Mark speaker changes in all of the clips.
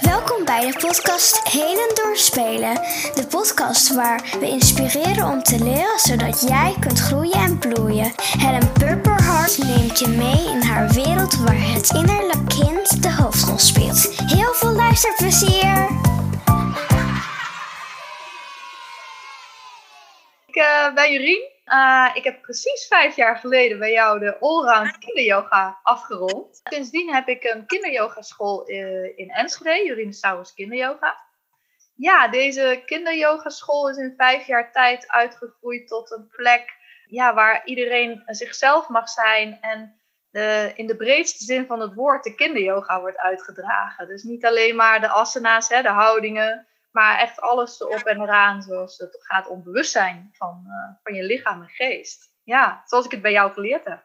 Speaker 1: Welkom bij de podcast Heden Doorspelen. De podcast waar we inspireren om te leren zodat jij kunt groeien en bloeien. Helen Purperhart neemt je mee in haar wereld waar het innerlijk kind de hoofdrol speelt. Heel veel luisterplezier!
Speaker 2: Ik uh, ben Jurien. Uh, ik heb precies vijf jaar geleden bij jou de allround kinderyoga afgerond. Sindsdien heb ik een kinderyogaschool uh, in Enschede, Jurien Sauers Kinderyoga. Ja, deze kinderyogaschool is in vijf jaar tijd uitgegroeid tot een plek ja, waar iedereen zichzelf mag zijn en de, in de breedste zin van het woord de kinderyoga wordt uitgedragen. Dus niet alleen maar de asana's, hè, de houdingen, maar echt alles erop en eraan, zoals het gaat om bewustzijn van, uh, van je lichaam en geest. Ja, zoals ik het bij jou geleerd heb.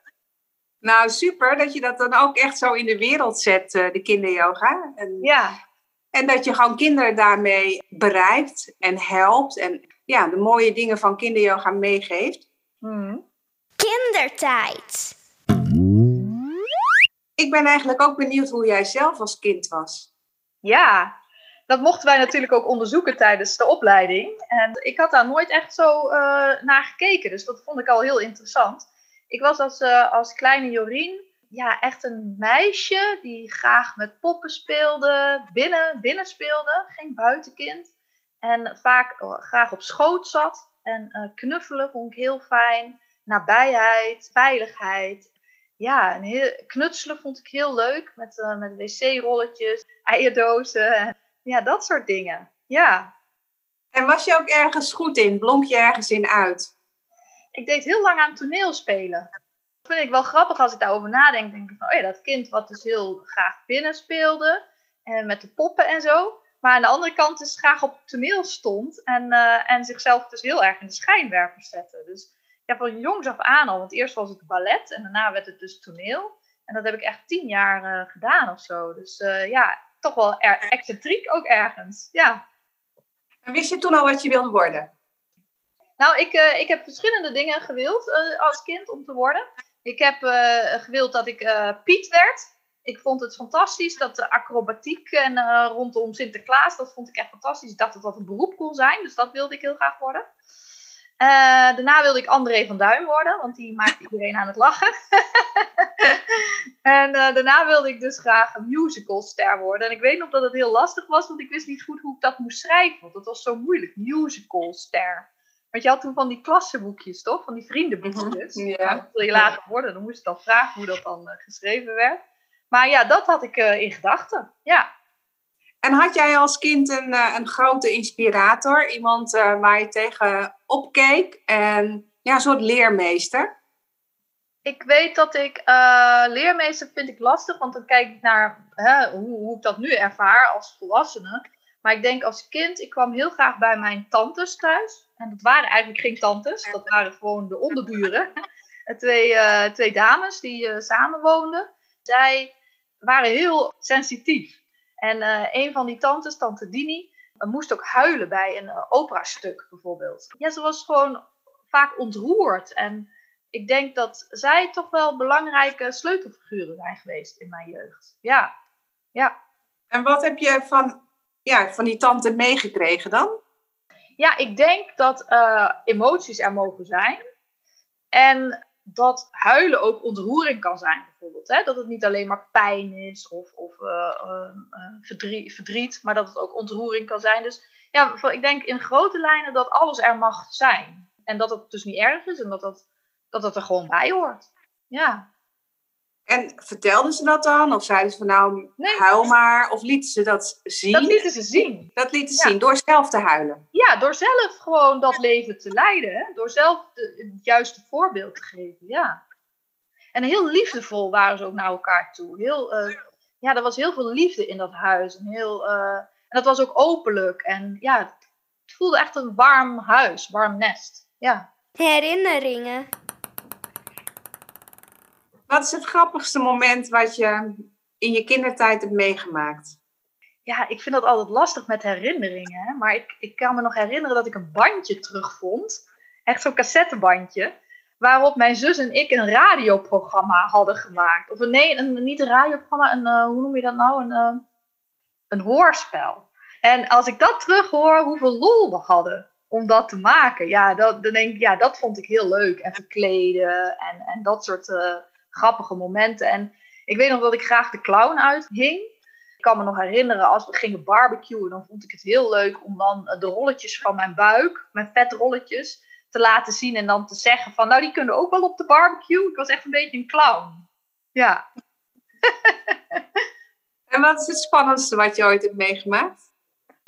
Speaker 3: Nou, super dat je dat dan ook echt zo in de wereld zet, uh, de kinderyoga. En,
Speaker 2: ja.
Speaker 3: En dat je gewoon kinderen daarmee bereikt en helpt. En ja, de mooie dingen van kinderyoga meegeeft.
Speaker 2: Mm.
Speaker 1: Kindertijd.
Speaker 3: Ik ben eigenlijk ook benieuwd hoe jij zelf als kind was.
Speaker 2: Ja, dat mochten wij natuurlijk ook onderzoeken tijdens de opleiding. En ik had daar nooit echt zo uh, naar gekeken. Dus dat vond ik al heel interessant. Ik was als, uh, als kleine Jorien ja, echt een meisje die graag met poppen speelde, binnen, binnen speelde, geen buitenkind. En vaak uh, graag op schoot zat. En knuffelen vond ik heel fijn. Nabijheid, veiligheid. Ja, heel, knutselen vond ik heel leuk. Met, met wc-rolletjes, eierdozen ja, dat soort dingen. Ja.
Speaker 3: En was je ook ergens goed in? Blonk je ergens in uit?
Speaker 2: Ik deed heel lang aan toneelspelen. Dat vind ik wel grappig als ik daarover nadenk. Denk ik van, oh ja, dat kind wat dus heel graag binnen speelde. En met de poppen en zo. Maar aan de andere kant dus graag op toneel stond. En, uh, en zichzelf dus heel erg in de schijnwerpers zette. Dus ja, van jongs af aan al. Want eerst was het ballet en daarna werd het dus toneel. En dat heb ik echt tien jaar uh, gedaan of zo. Dus uh, ja, toch wel er, excentriek ook ergens. Ja.
Speaker 3: En wist je toen al wat je wilde worden?
Speaker 2: Nou, ik, uh, ik heb verschillende dingen gewild uh, als kind om te worden. Ik heb uh, gewild dat ik Piet werd. Ik vond het fantastisch dat de acrobatiek en rondom Sinterklaas, dat vond ik echt fantastisch. Ik dacht dat dat een beroep kon zijn, dus dat wilde ik heel graag worden. Uh, daarna wilde ik André van Duin worden, want die maakte iedereen aan het lachen. en uh, daarna wilde ik dus graag een musicalster worden. En ik weet nog dat het heel lastig was, want ik wist niet goed hoe ik dat moest schrijven. Want dat was zo moeilijk, musicalster. Want je had toen van die klassenboekjes, toch? Van die vriendenboekjes.
Speaker 3: Mm -hmm. Ja.
Speaker 2: Nou, wil je later worden, dan moest je dan vragen hoe dat dan uh, geschreven werd. Maar ja, dat had ik in gedachten. Ja.
Speaker 3: En had jij als kind een, een grote inspirator? Iemand uh, waar je tegen opkeek? En ja, een soort leermeester?
Speaker 2: Ik weet dat ik uh, leermeester vind ik lastig, want dan kijk ik naar hè, hoe, hoe ik dat nu ervaar als volwassene. Maar ik denk als kind, ik kwam heel graag bij mijn tantes thuis. En dat waren eigenlijk geen tantes, dat waren gewoon de onderburen. twee, twee dames die uh, samenwoonden. Zij waren heel sensitief. En uh, een van die tantes, tante Dini, moest ook huilen bij een uh, operastuk bijvoorbeeld. Ja, ze was gewoon vaak ontroerd. En ik denk dat zij toch wel belangrijke sleutelfiguren zijn geweest in mijn jeugd. Ja, ja.
Speaker 3: En wat heb je van, ja, van die tante meegekregen dan?
Speaker 2: Ja, ik denk dat uh, emoties er mogen zijn. En dat huilen ook ontroering kan zijn, bijvoorbeeld. Hè? Dat het niet alleen maar pijn is of, of uh, uh, verdriet, verdriet, maar dat het ook ontroering kan zijn. Dus ja, ik denk in grote lijnen dat alles er mag zijn. En dat het dus niet erg is en dat het, dat het er gewoon bij hoort. Ja.
Speaker 3: En vertelden ze dat dan? Of zeiden ze van nou, nee. huil maar? Of lieten ze dat zien?
Speaker 2: Dat lieten ze zien.
Speaker 3: Dat lieten ze ja. zien, door zelf te huilen?
Speaker 2: Ja, door zelf gewoon dat leven te leiden. Hè? Door zelf de, het juiste voorbeeld te geven, ja. En heel liefdevol waren ze ook naar elkaar toe. Heel, uh, ja, er was heel veel liefde in dat huis. En, heel, uh, en dat was ook openlijk. En ja, het voelde echt een warm huis, warm nest. Ja.
Speaker 1: Herinneringen.
Speaker 3: Wat is het grappigste moment wat je in je kindertijd hebt meegemaakt?
Speaker 2: Ja, ik vind dat altijd lastig met herinneringen. Hè? Maar ik, ik kan me nog herinneren dat ik een bandje terugvond. Echt zo'n cassettebandje. Waarop mijn zus en ik een radioprogramma hadden gemaakt. Of nee, een, niet een radioprogramma, een, uh, hoe noem je dat nou? Een, uh, een hoorspel. En als ik dat terughoor, hoeveel lol we hadden om dat te maken. Ja, dat, dan denk ik, ja, dat vond ik heel leuk. En verkleden en, en dat soort uh, grappige momenten. En ik weet nog dat ik graag de clown uithing. Ik kan me nog herinneren, als we gingen barbecuen, dan vond ik het heel leuk om dan de rolletjes van mijn buik, mijn vetrolletjes, te laten zien en dan te zeggen van, nou die kunnen ook wel op de barbecue. Ik was echt een beetje een clown. Ja.
Speaker 3: en wat is het spannendste wat je ooit hebt meegemaakt?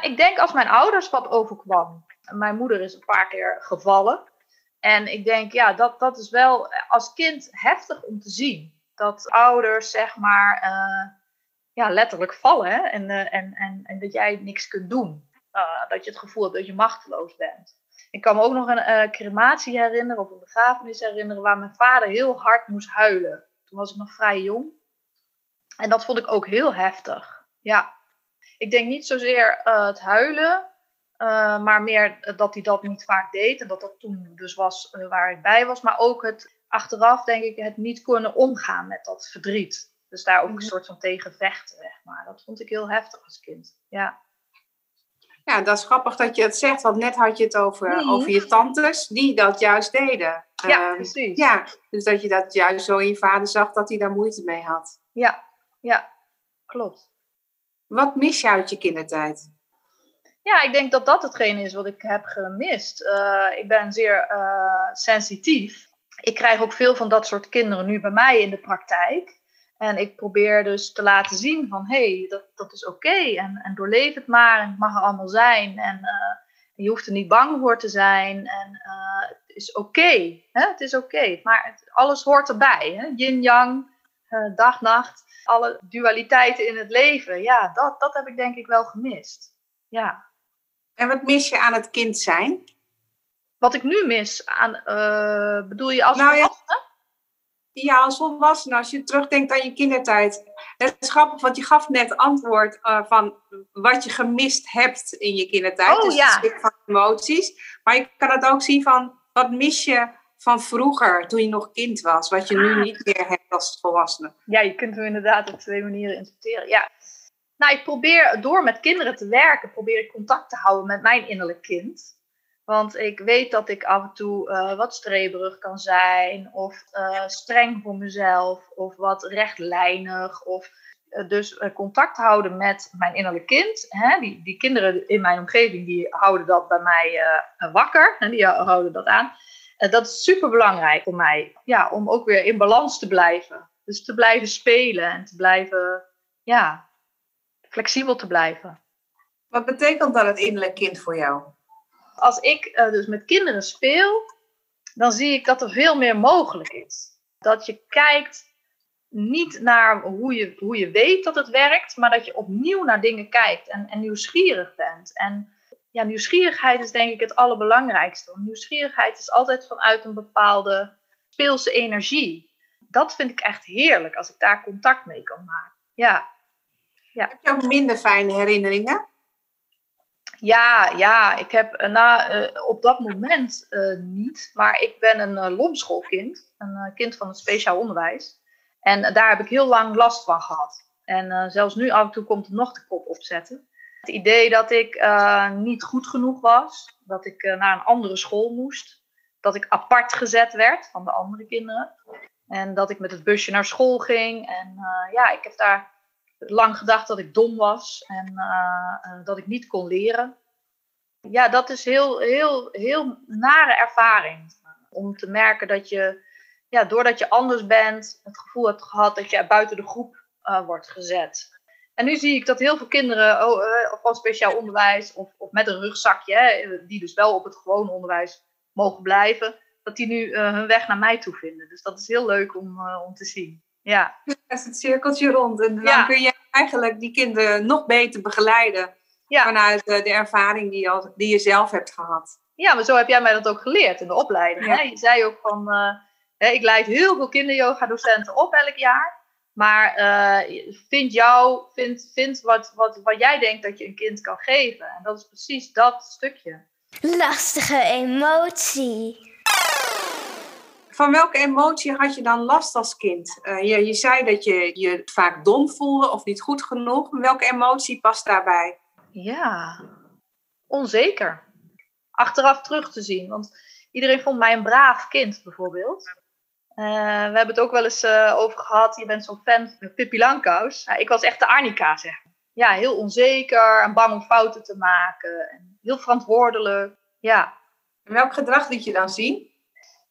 Speaker 2: Ik denk als mijn ouders wat overkwam. Mijn moeder is een paar keer gevallen. En ik denk, ja, dat, dat is wel als kind heftig om te zien. Dat ouders, zeg maar, uh, ja, letterlijk vallen. Hè? En, uh, en, en, en dat jij niks kunt doen. Dat je het gevoel hebt dat je machteloos bent. Ik kan me ook nog een crematie herinneren of een begrafenis herinneren waar mijn vader heel hard moest huilen. Toen was ik nog vrij jong. En dat vond ik ook heel heftig. Ja. Ik denk niet zozeer het huilen, uh, maar meer dat hij dat niet vaak deed. En dat dat toen dus was uh, waar ik bij was. Maar ook het achteraf, denk ik, het niet kunnen omgaan met dat verdriet. Dus daar ook een mhm. soort van tegen vechten, zeg maar. Dat vond ik heel heftig als kind. Ja.
Speaker 3: Ja, dat is grappig dat je het zegt, want net had je het over, mhm. over je tantes die dat juist deden.
Speaker 2: Ja, uh, precies.
Speaker 3: Ja, dus dat je dat juist zo in je vader zag dat hij daar moeite mee had.
Speaker 2: Ja, ja, klopt.
Speaker 3: Wat mis je uit je kindertijd?
Speaker 2: Ja, ik denk dat dat hetgene is wat ik heb gemist. Uh, ik ben zeer uh, sensitief. Ik krijg ook veel van dat soort kinderen nu bij mij in de praktijk. En ik probeer dus te laten zien van, hé, hey, dat, dat is oké. En, en doorleef het maar en het mag er allemaal zijn. En uh, je hoeft er niet bang voor te zijn. En het is oké. Het is oké. Maar het, alles hoort erbij. Yin-yang, dag-nacht. Alle dualiteiten in het leven. Ja, dat, dat heb ik denk ik wel gemist. Ja.
Speaker 3: En wat mis je aan het kind zijn?
Speaker 2: Wat ik nu mis aan, uh, bedoel je als nou, volwassene?
Speaker 3: Ja, als volwassene, als je terugdenkt aan je kindertijd. Het is grappig, want je gaf net antwoord uh, van wat je gemist hebt in je kindertijd.
Speaker 2: Oh,
Speaker 3: dus
Speaker 2: ja.
Speaker 3: het van emoties. Maar je kan het ook zien van wat mis je van vroeger, toen je nog kind was, wat je nu ah. niet meer hebt als volwassene.
Speaker 2: Ja, je kunt hem inderdaad op twee manieren interpreteren. Ja, nou, ik probeer door met kinderen te werken, probeer ik contact te houden met mijn innerlijk kind. Want ik weet dat ik af en toe uh, wat streberig kan zijn, of uh, streng voor mezelf, of wat rechtlijnig. Of uh, dus contact houden met mijn innerlijk kind. Hè? Die, die kinderen in mijn omgeving die houden dat bij mij wakker, en die houden dat aan. dat is super belangrijk voor mij, ja, om ook weer in balans te blijven. Dus te blijven spelen en te blijven, ja, flexibel te blijven.
Speaker 3: Wat betekent dan het innerlijk kind voor jou?
Speaker 2: Als ik uh, dus met kinderen speel, dan zie ik dat er veel meer mogelijk is. Dat je kijkt niet naar hoe je, hoe je weet dat het werkt, maar dat je opnieuw naar dingen kijkt en, en nieuwsgierig bent. En ja, nieuwsgierigheid is denk ik het allerbelangrijkste. Nieuwsgierigheid is altijd vanuit een bepaalde speelse energie. Dat vind ik echt heerlijk als ik daar contact mee kan maken. Ja.
Speaker 3: Ja. Heb je ook minder fijne herinneringen?
Speaker 2: Ja, ja, ik heb eh, na, uh, op dat moment uh, niet. Maar ik ben een uh, lomschoolkind, een kind van het speciaal onderwijs. En daar heb ik heel lang last van gehad. En zelfs nu af en toe komt er nog de kop opzetten. Het idee dat ik niet goed genoeg was, dat ik naar een andere school moest, dat ik apart gezet werd van de andere kinderen. En dat ik met het busje naar school ging. En ja, ik heb daar lang gedacht dat ik dom was en uh, dat ik niet kon leren. Ja, dat is heel, heel, heel nare ervaring. Om te merken dat je, ja, doordat je anders bent, het gevoel hebt gehad dat je buiten de groep uh, wordt gezet. En nu zie ik dat heel veel kinderen, oh, uh, van speciaal onderwijs of, of met een rugzakje, die dus wel op het gewone onderwijs mogen blijven, dat die nu hun weg naar mij toe vinden. Dus dat is heel leuk om, om te zien. Ja.
Speaker 3: Is het cirkeltje rond. En dan kun je eigenlijk die kinderen nog beter begeleiden. Ja. Vanuit de, de ervaring die je, al, die je zelf hebt gehad.
Speaker 2: Ja, maar zo heb jij mij dat ook geleerd in de opleiding. Hè? Je zei ook van, uh, hè, ik leid heel veel kinderyoga-docenten op elk jaar. Maar uh, vind jou, vind, vind wat, wat, wat jij denkt dat je een kind kan geven. En dat is precies dat stukje.
Speaker 1: Lastige emotie
Speaker 3: Van welke emotie had je dan last als kind? Uh, je, je zei dat je je vaak dom voelde of niet goed genoeg. Welke emotie past daarbij?
Speaker 2: Ja, onzeker. Achteraf terug te zien. Want iedereen vond mij een braaf kind, bijvoorbeeld. Uh, we hebben het ook wel eens uh, over gehad. Je bent zo'n fan van Pippi Langkous. Ja, ik was echt de Arnica, zeg Ja, heel onzeker en bang om fouten te maken. En heel verantwoordelijk. Ja.
Speaker 3: En welk gedrag liet je dan zien?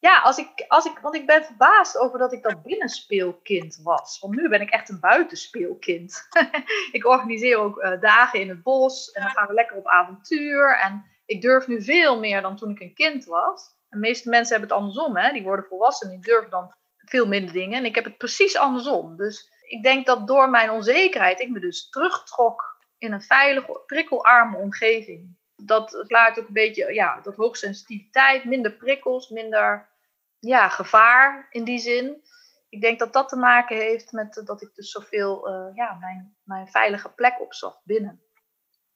Speaker 2: Ja, als ik, als ik, want ik ben verbaasd over dat ik dat binnenspeelkind was. Want nu ben ik echt een buitenspeelkind. ik organiseer ook uh, dagen in het bos en dan gaan we lekker op avontuur. En ik durf nu veel meer dan toen ik een kind was. De meeste mensen hebben het andersom, hè? die worden volwassen en die durven dan veel minder dingen. En ik heb het precies andersom. Dus ik denk dat door mijn onzekerheid ik me dus terugtrok in een veilige, prikkelarme omgeving. Dat laat ook een beetje, ja, dat hoogsensitiviteit, minder prikkels, minder ja, gevaar in die zin. Ik denk dat dat te maken heeft met dat ik dus zoveel uh, ja, mijn, mijn veilige plek opzocht binnen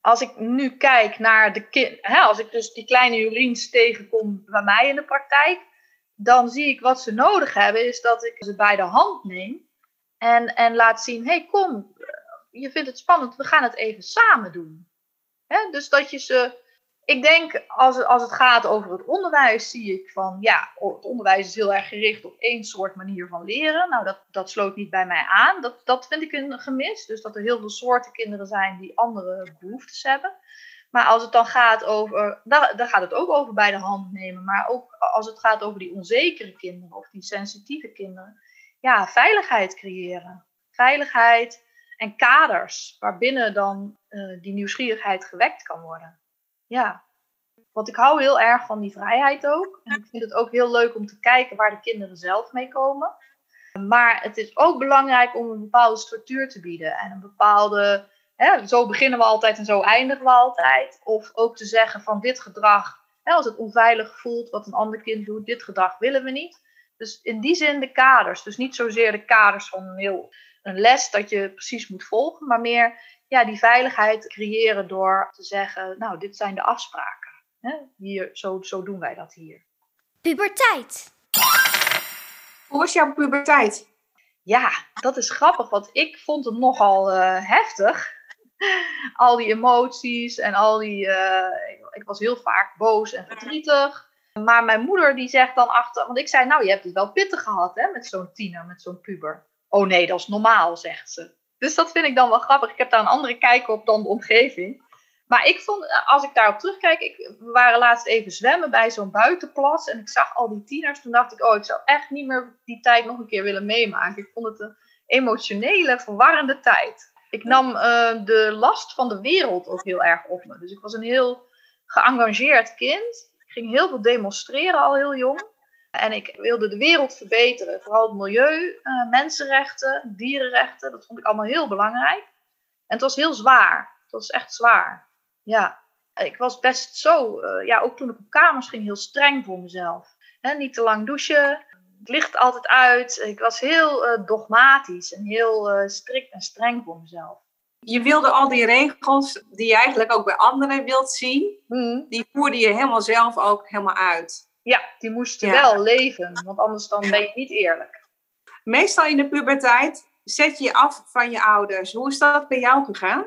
Speaker 2: als ik nu kijk naar de kind, als ik dus die kleine Jolien tegenkom bij mij in de praktijk, dan zie ik wat ze nodig hebben, is dat ik ze bij de hand neem en, en laat zien: hey, kom, je vindt het spannend, we gaan het even samen doen. dus dat je ze ik denk, als het, als het gaat over het onderwijs, zie ik van, ja, het onderwijs is heel erg gericht op één soort manier van leren. Nou, dat, dat sloot niet bij mij aan. Dat, dat vind ik een gemis. Dus dat er heel veel soorten kinderen zijn die andere behoeftes hebben. Maar als het dan gaat over, daar, daar gaat het ook over bij de hand nemen. Maar ook als het gaat over die onzekere kinderen of die sensitieve kinderen. Ja, veiligheid creëren. Veiligheid en kaders waarbinnen dan uh, die nieuwsgierigheid gewekt kan worden ja. Want ik hou heel erg van die vrijheid ook. En ik vind het ook heel leuk om te kijken waar de kinderen zelf mee komen. Maar het is ook belangrijk om een bepaalde structuur te bieden. En een bepaalde, hè, zo beginnen we altijd en zo eindigen we altijd. Of ook te zeggen van dit gedrag, hè, als het onveilig voelt wat een ander kind doet, dit gedrag willen we niet. Dus in die zin de kaders. Dus niet zozeer de kaders van een, een les dat je precies moet volgen, maar meer ja, die veiligheid creëren door te zeggen, nou, dit zijn de afspraken. Hè? Hier, zo, zo doen wij dat hier.
Speaker 1: Puberteit.
Speaker 3: Hoe was jouw puberteit?
Speaker 2: Ja, dat is grappig, want ik vond het nogal uh, heftig. al die emoties en al die. Uh, ik, ik, was heel vaak boos en verdrietig. Maar mijn moeder die zegt dan achter, want ik zei, nou, je hebt het wel pittig gehad hè, met zo'n tiener, met zo'n puber. Oh nee, dat is normaal, zegt ze. Dus dat vind ik dan wel grappig. Ik heb daar een andere kijk op dan de omgeving. Maar ik vond, als ik daarop terugkijk, ik, we waren laatst even zwemmen bij zo'n buitenplas. En ik zag al die tieners. Toen dacht ik, oh, ik zou echt niet meer die tijd nog een keer willen meemaken. Ik vond het een emotionele, verwarrende tijd. Ik nam uh, de last van de wereld ook heel erg op me. Dus ik was een heel geëngageerd kind. Ik ging heel veel demonstreren al heel jong. En ik wilde de wereld verbeteren, vooral het milieu, uh, mensenrechten, dierenrechten. Dat vond ik allemaal heel belangrijk. En het was heel zwaar. Het was echt zwaar. Ja, ik was best zo, uh, ja, ook toen ik op kamers ging, heel streng voor mezelf. He, niet te lang douchen, het licht altijd uit. Ik was heel uh, dogmatisch en heel strikt en streng voor mezelf.
Speaker 3: Je wilde al die regels die je eigenlijk ook bij anderen wilt zien, mm. die voerde je helemaal zelf ook helemaal uit.
Speaker 2: Ja, die moesten wel leven, want anders dan ben je niet eerlijk.
Speaker 3: Meestal in de puberteit zet je je af van je ouders. Hoe is dat bij jou gegaan?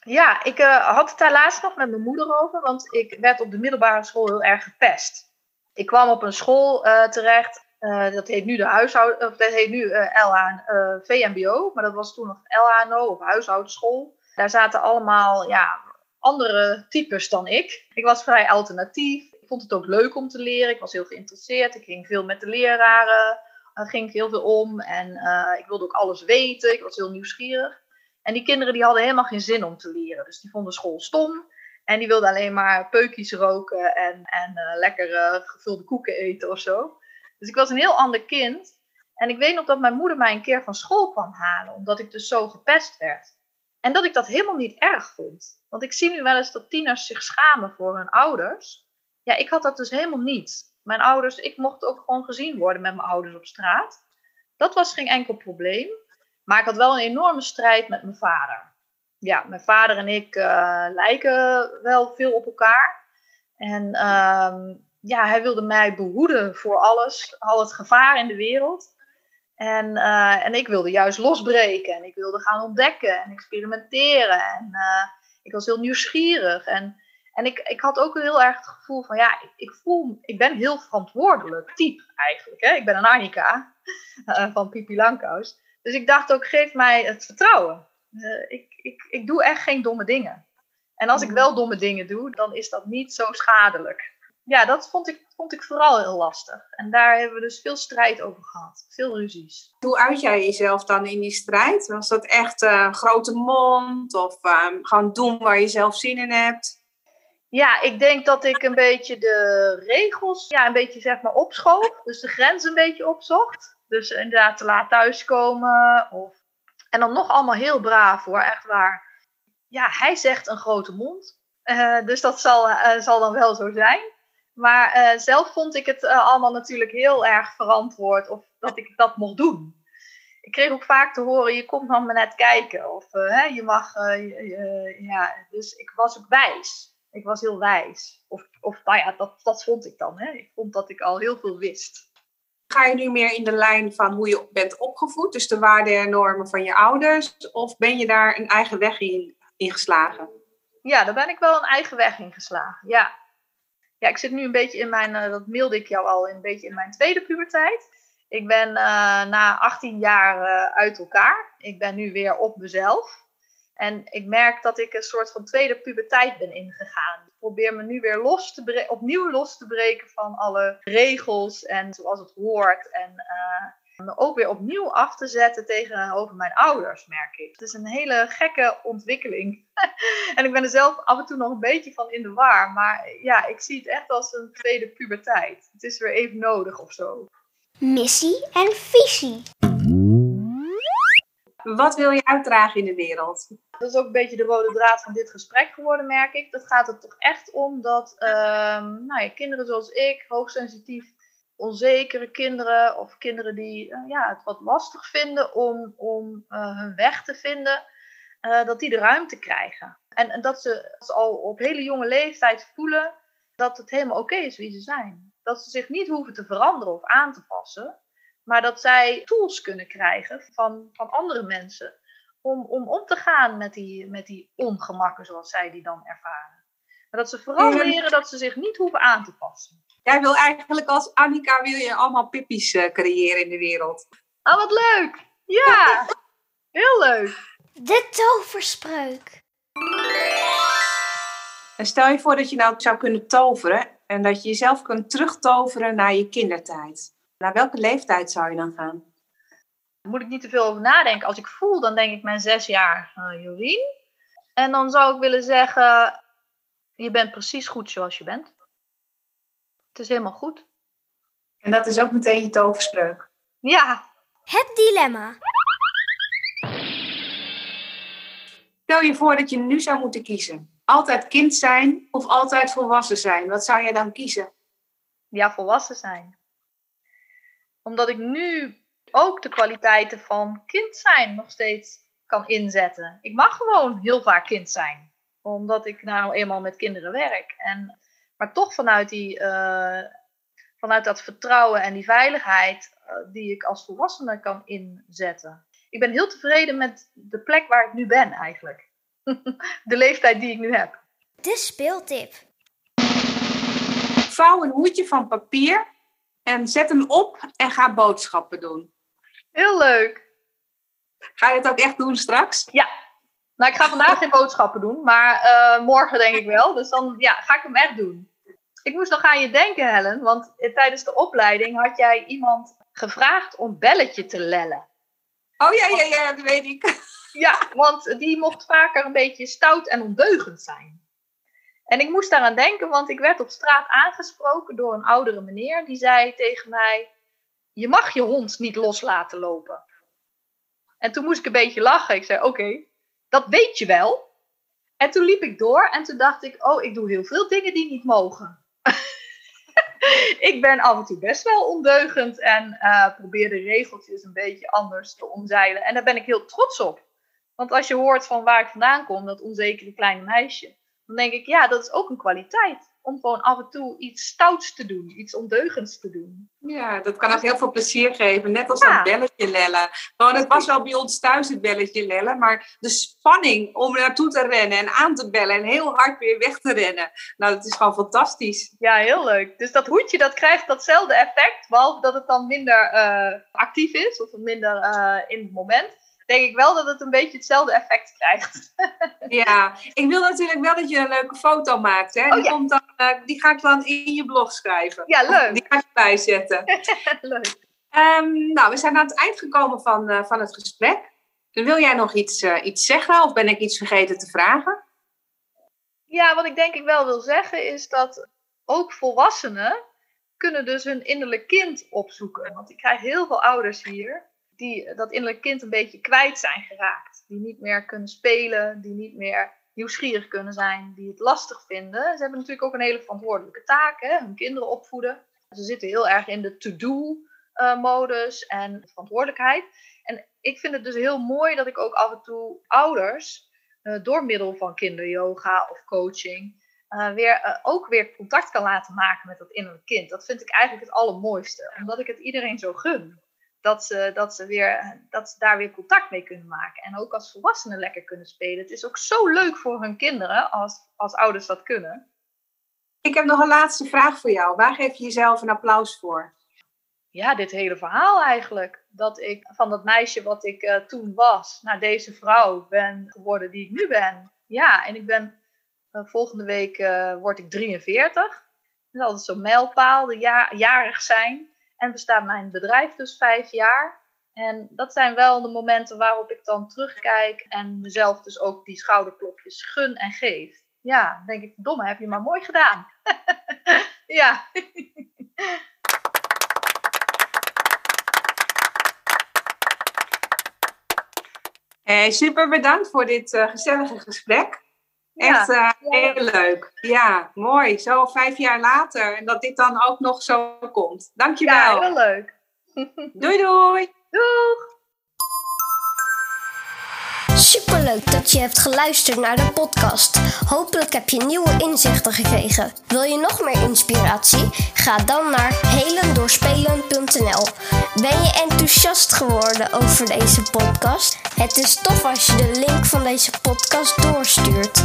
Speaker 2: Ja, ik uh, had het daar laatst nog met mijn moeder over, want ik werd op de middelbare school heel erg gepest. Ik kwam op een school uh, terecht, uh, dat heet nu de huishouden, of dat heet nu LH, VMBO, maar dat was toen nog LHNO of huishoudenschool. Daar zaten allemaal ja, andere types dan ik. Ik was vrij alternatief vond het ook leuk om te leren. Ik was heel geïnteresseerd. Ik ging veel met de leraren. Er ging heel veel om. En uh, ik wilde ook alles weten. Ik was heel nieuwsgierig. En die kinderen die hadden helemaal geen zin om te leren. Dus die vonden school stom. En die wilden alleen maar peukjes roken en, en uh, gevulde koeken eten of zo. Dus ik was een heel ander kind. En ik weet nog dat mijn moeder mij een keer van school kwam halen, omdat ik dus zo gepest werd. En dat ik dat helemaal niet erg vond. Want ik zie nu wel eens dat tieners zich schamen voor hun ouders. Ja, ik had dat dus helemaal niet. Mijn ouders, ik mocht ook gewoon gezien worden met mijn ouders op straat. Dat was geen enkel probleem. Maar ik had wel een enorme strijd met mijn vader. Ja, mijn vader en ik uh, lijken wel veel op elkaar. En uh, ja, hij wilde mij behoeden voor alles, al het gevaar in de wereld. En, eh, en ik wilde juist losbreken en ik wilde gaan ontdekken en experimenteren. En uh, ik was heel nieuwsgierig. En, en ik, ik had ook heel erg het gevoel van, ja, ik, ik voel, ik ben heel verantwoordelijk type eigenlijk. Hè? Ik ben een Annika uh, van Pipi Langkous. Dus ik dacht ook, geef mij het vertrouwen. ik, ik, ik doe echt geen domme dingen. En als ik wel domme dingen doe, dan is dat niet zo schadelijk. Ja, dat vond ik, vond ik vooral heel lastig. En daar hebben we dus veel strijd over gehad. Veel ruzies.
Speaker 3: Hoe uit jij jezelf dan in die strijd? Was dat echt uh, grote mond? Of uh, gewoon doen waar je zelf zin in hebt?
Speaker 2: Ja, ik denk dat ik een beetje de regels ja, een beetje zeg maar opschoof. Dus de grens een beetje opzocht. Dus inderdaad te laat thuiskomen. Of... En dan nog allemaal heel braaf hoor, echt waar ja, hij zegt een grote mond. Uh, dus dat zal, uh, zal dan wel zo zijn. Maar uh, zelf vond ik het allemaal natuurlijk heel erg verantwoord of dat ik dat mocht doen. Ik kreeg ook vaak te horen, je komt dan maar net kijken. Of hè, je mag, ja, dus ik was ook wijs. Ik was heel wijs. Of, of nou ja, dat, dat vond ik dan. Hè. Ik vond dat ik al heel veel wist.
Speaker 3: Ga je nu meer in de lijn van hoe je bent opgevoed, dus de waarden en normen van je ouders? Of ben je daar een eigen weg in ingeslagen?
Speaker 2: Ja, daar ben ik wel een eigen weg ingeslagen. Ja. Ja, ik zit nu een beetje in mijn, uh, dat mailde ik jou al, een beetje in mijn tweede puberteit. Ik ben uh, na 18 jaar uh, uit elkaar. Ik ben nu weer op mezelf. En ik merk dat ik een soort van tweede puberteit ben ingegaan. Ik probeer me nu weer los te opnieuw los te breken van alle regels en zoals het hoort. En me ook weer opnieuw af te zetten tegenover mijn ouders, merk ik. Het is een hele gekke ontwikkeling. en ik ben er zelf af en toe nog een beetje van in de war. Maar ja, ik zie het echt als een tweede puberteit. Het is weer even nodig of zo.
Speaker 1: Missie en visie.
Speaker 3: Wat wil je uitdragen in de wereld?
Speaker 2: Dat is ook een beetje de rode draad van dit gesprek geworden, merk ik. Dat gaat er toch echt om dat uh, nou ja, kinderen zoals ik, hoogsensitief onzekere kinderen of kinderen die uh, ja, het wat lastig vinden om, om uh, hun weg te vinden, uh, dat die de ruimte krijgen. En, dat ze, al op hele jonge leeftijd voelen dat het helemaal oké is wie ze zijn. Dat ze zich niet hoeven te veranderen of aan te passen, maar dat zij tools kunnen krijgen van, van andere mensen om, om om te gaan met die, met die ongemakken zoals zij die dan ervaren. Maar dat ze vooral leren dat ze zich niet hoeven aan te passen.
Speaker 3: Jij wil eigenlijk als Annika wil je allemaal pippies uh, creëren in de wereld.
Speaker 2: Oh, wat leuk! Ja, heel leuk.
Speaker 1: De toverspreuk.
Speaker 3: En stel je voor dat je nou zou kunnen toveren en dat je jezelf kunt terugtoveren naar je kindertijd. Naar welke leeftijd zou je dan gaan?
Speaker 2: Daar moet ik niet te veel over nadenken. Als ik voel, dan denk ik mijn zes jaar uh, Jorien. En dan zou ik willen zeggen, je bent precies goed zoals je bent. Het is helemaal goed.
Speaker 3: En dat is ook meteen je toverspreuk.
Speaker 2: Ja.
Speaker 1: Het dilemma.
Speaker 3: Stel je voor dat je nu zou moeten kiezen. Altijd kind zijn of altijd volwassen zijn. Wat zou jij dan kiezen?
Speaker 2: Ja, volwassen zijn. Omdat ik nu ook de kwaliteiten van kind zijn nog steeds kan inzetten. Ik mag gewoon heel vaak kind zijn. Omdat ik nou eenmaal met kinderen werk. En maar toch vanuit, die, uh, vanuit dat vertrouwen en die veiligheid uh, die ik als volwassene kan inzetten. Ik ben heel tevreden met de plek waar ik nu ben eigenlijk. de leeftijd die ik nu heb.
Speaker 1: De speeltip.
Speaker 3: Vouw een hoedje van papier en zet hem op en ga boodschappen doen.
Speaker 2: Heel leuk.
Speaker 3: Ga je het ook echt doen straks?
Speaker 2: Ja. Nou, ik ga vandaag geen boodschappen doen, maar uh, morgen denk ik wel. Dus dan ja, ga ik hem echt doen. Ik moest nog aan je denken, Helen, want tijdens de opleiding had jij iemand gevraagd om belletje te lellen.
Speaker 3: Oh ja, ja, ja, dat weet ik.
Speaker 2: Ja, want die mocht vaker een beetje stout en ondeugend zijn. En ik moest daaraan denken, want ik werd op straat aangesproken door een oudere meneer. Die zei tegen mij, je mag je hond niet los laten lopen. En toen moest ik een beetje lachen. Ik zei, oké, dat weet je wel. En toen liep ik door en toen dacht ik, oh, ik doe heel veel dingen die niet mogen. ik ben af en toe best wel ondeugend en uh, probeer de regeltjes een beetje anders te omzeilen. En daar ben ik heel trots op. Want als je hoort van waar ik vandaan kom, dat onzekere kleine meisje, dan denk ik, ja, dat is ook een kwaliteit. om gewoon af en toe iets stouts te doen, iets ondeugends te doen.
Speaker 3: Ja, dat kan ook heel veel plezier geven. Net als
Speaker 2: Ja.
Speaker 3: dat belletje lellen. Gewoon, het was wel bij ons thuis het belletje lellen, maar de spanning om naartoe te rennen en aan te bellen en heel hard weer weg te rennen. Nou, dat is gewoon fantastisch.
Speaker 2: Ja, heel leuk. Dus dat hoedje dat krijgt datzelfde effect, behalve dat het dan minder eh, actief is of minder eh, in het moment. Denk ik wel dat het een beetje hetzelfde effect krijgt.
Speaker 3: Ja, ik wil natuurlijk wel dat je een leuke foto maakt. Hè?
Speaker 2: Oh,
Speaker 3: die,
Speaker 2: ja.
Speaker 3: komt dan, eh, die ga ik dan in je blog schrijven.
Speaker 2: Ja, leuk.
Speaker 3: Die ga ik erbij zetten.
Speaker 2: leuk.
Speaker 3: Ehm, nou, we zijn aan het eind gekomen van, eh, van het gesprek. Wil jij nog iets, eh, iets zeggen of ben ik iets vergeten te vragen?
Speaker 2: Ja, wat ik denk ik wel wil zeggen is dat ook volwassenen kunnen dus hun innerlijk kind opzoeken. Want ik krijg heel veel ouders hier die dat innerlijk kind een beetje kwijt zijn geraakt. Die niet meer kunnen spelen, die niet meer nieuwsgierig kunnen zijn, die het lastig vinden. Ze hebben natuurlijk ook een hele verantwoordelijke taak, hè? hun kinderen opvoeden. Ze zitten heel erg in de to-do-modus en verantwoordelijkheid. En ik vind het dus heel mooi dat ik ook af en toe ouders eh, door middel van kinderyoga of coaching eh, weer, eh, ook weer contact kan laten maken met dat innerlijk kind. Dat vind ik eigenlijk het allermooiste, omdat ik het iedereen zo gun. Dat ze, dat, ze weer, dat ze daar weer contact mee kunnen maken. En ook als volwassenen lekker kunnen spelen. Het is ook zo leuk voor hun kinderen als, als ouders dat kunnen.
Speaker 3: Ik heb nog een laatste vraag voor jou. Waar geef je jezelf een applaus voor?
Speaker 2: ja, dit hele verhaal eigenlijk. Dat ik van dat meisje wat ik eh, toen was, naar deze vrouw ben geworden die ik nu ben. Ja, en ik ben eh, volgende week eh, word ik 43. Dat is altijd zo'n mijlpaal, de ja jarig zijn. En bestaat mijn bedrijf dus vijf jaar. En dat zijn wel de momenten waarop ik dan terugkijk en mezelf dus ook die schouderklopjes gun en geef. Ja, denk ik, domme, heb je maar mooi gedaan. ja.
Speaker 3: Hey, super bedankt voor dit eh, gezellige gesprek. Echt
Speaker 2: Ja.
Speaker 3: eh, heel leuk. Ja, mooi. Zo vijf jaar later. En dat dit dan ook nog zo komt. Dankjewel.
Speaker 2: ja, heel leuk.
Speaker 3: Doei doei.
Speaker 2: Doeg!
Speaker 1: Superleuk dat je hebt geluisterd naar de podcast. Hopelijk heb je nieuwe inzichten gekregen. Wil je nog meer inspiratie? Ga dan naar helendoorspelen.nl. Ben je enthousiast geworden over deze podcast? Het is tof als je de link van deze podcast doorstuurt.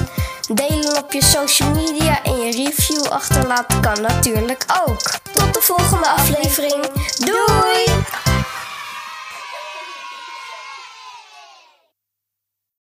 Speaker 1: Delen op je social media en je review achterlaten kan natuurlijk ook. Tot de volgende aflevering. Doei!